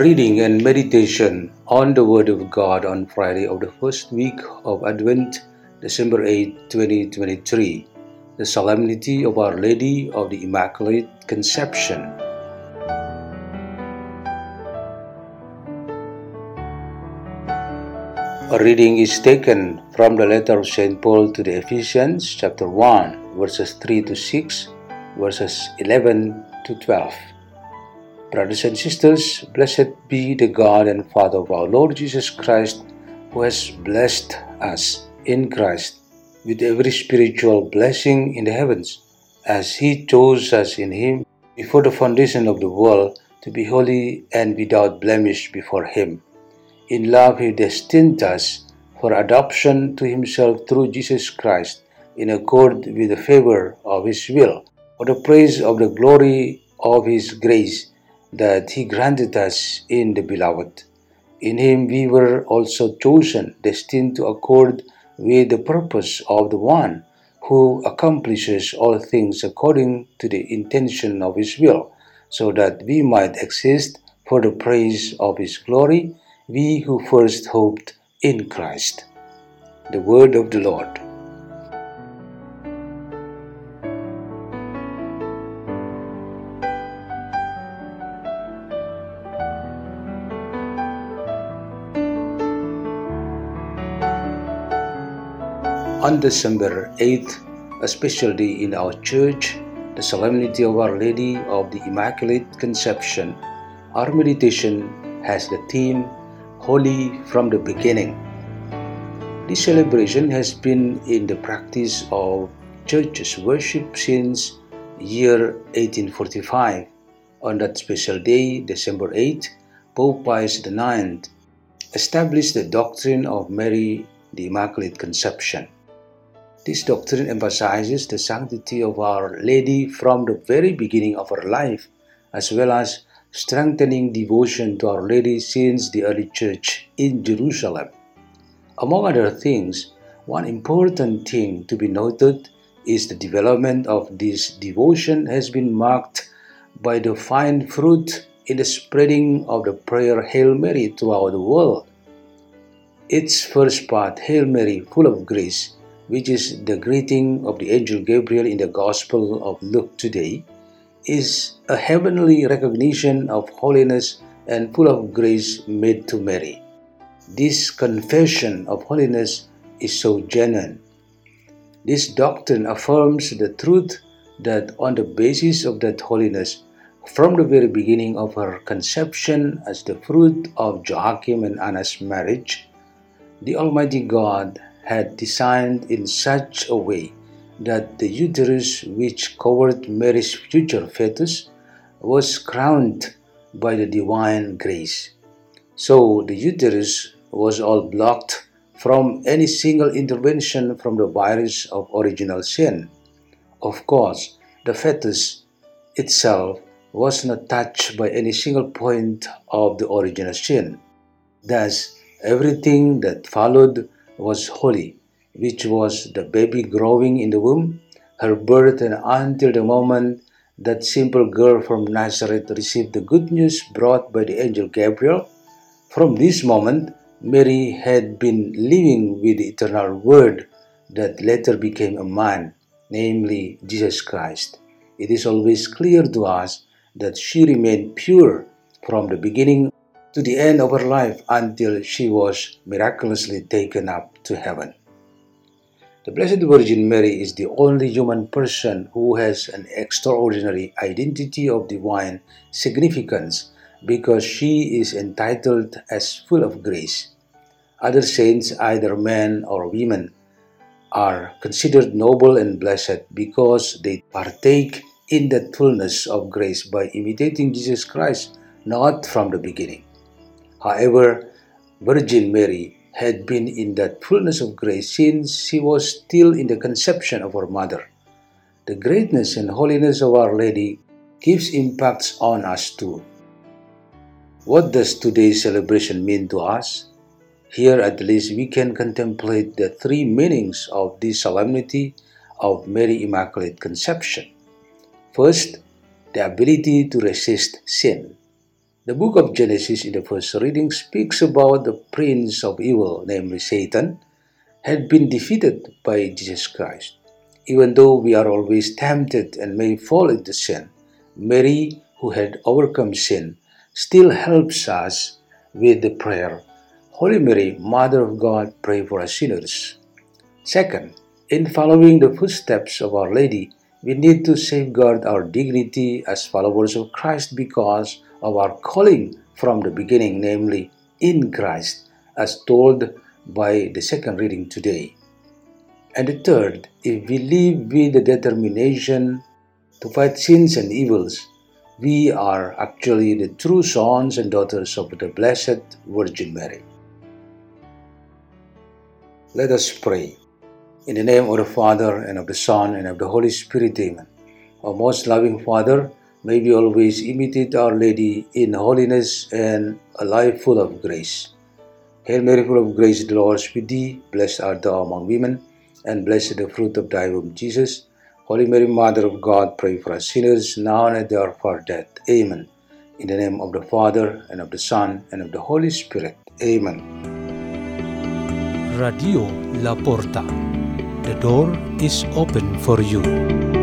Reading and meditation on the Word of God on Friday of the first week of Advent, December 8, 2023, the Solemnity of Our Lady of the Immaculate Conception. A reading is taken from the letter of St. Paul to the Ephesians, chapter 1, verses 3 to 6, verses 11 to 12. Brothers and sisters, blessed be the God and Father of our Lord Jesus Christ, who has blessed us in Christ with every spiritual blessing in the heavens, as He chose us in Him before the foundation of the world to be holy and without blemish before Him. In love, He destined us for adoption to Himself through Jesus Christ, in accord with the favor of His will, for the praise of the glory of His grace that He granted us in the Beloved. In Him we were also chosen, destined to accord with the purpose of the one who accomplishes all things according to the intention of His will, so that we might exist for the praise of His glory, we who first hoped in Christ. The Word of the Lord. On December 8th, a special day in our church, the Solemnity of Our Lady of the Immaculate Conception, our meditation has the theme Holy from the Beginning. This celebration has been in the practice of church's worship since year 1845. On that special day, December 8, Pope Pius IX established the doctrine of Mary the Immaculate Conception. This doctrine emphasizes the sanctity of Our Lady from the very beginning of her life, as well as strengthening devotion to Our Lady since the early church in Jerusalem. Among other things, one important thing to be noted is the development of this devotion has been marked by the fine fruit in the spreading of the prayer Hail Mary throughout the world. Its first part, Hail Mary, full of grace, which is the greeting of the angel Gabriel in the Gospel of Luke today, is a heavenly recognition of holiness and full of grace made to Mary. This confession of holiness is so genuine. This doctrine affirms the truth that on the basis of that holiness, from the very beginning of her conception as the fruit of Joachim and Anna's marriage, the Almighty God had designed in such a way that the uterus which covered Mary's future fetus was crowned by the divine grace. So the uterus was all blocked from any single intervention from the virus of original sin. Of course, the fetus itself was not touched by any single point of the original sin. Thus, everything that followed was holy, which was the baby growing in the womb, her birth, and until the moment that simple girl from Nazareth received the good news brought by the angel Gabriel. From this moment, Mary had been living with the eternal Word that later became a man, namely Jesus Christ. It is always clear to us that she remained pure from the beginning to the end of her life until she was miraculously taken up to heaven. The Blessed Virgin Mary is the only human person who has an extraordinary identity of divine significance because she is entitled as full of grace. Other saints, either men or women, are considered noble and blessed because they partake in that fullness of grace by imitating Jesus Christ, not from the beginning. However, Virgin Mary had been in that fullness of grace since she was still in the conception of her mother. The greatness and holiness of Our Lady gives impacts on us too. What does today's celebration mean to us? Here at least we can contemplate the three meanings of this solemnity of Mary Immaculate Conception. First, the ability to resist sin. The book of Genesis in the first reading speaks about the prince of evil, namely Satan, had been defeated by Jesus Christ. Even though we are always tempted and may fall into sin, Mary, who had overcome sin, still helps us with the prayer, Holy Mary, Mother of God, pray for us sinners. Second, in following the footsteps of Our Lady, we need to safeguard our dignity as followers of Christ because our calling from the beginning, namely in Christ, as told by the second reading today. And the third, if we live with the determination to fight sins and evils, we are actually the true sons and daughters of the Blessed Virgin Mary. Let us pray. In the name of the Father, and of the Son, and of the Holy Spirit, Amen. Our most loving Father, may we always imitate Our Lady in holiness and a life full of grace. Hail Mary, full of grace, the Lord is with thee. Blessed art thou among women, and blessed the fruit of thy womb, Jesus. Holy Mary, Mother of God, pray for us sinners, now and at the hour of our death. Amen. In the name of the Father, and of the Son, and of the Holy Spirit. Amen. Radio La Porta. The door is open for you.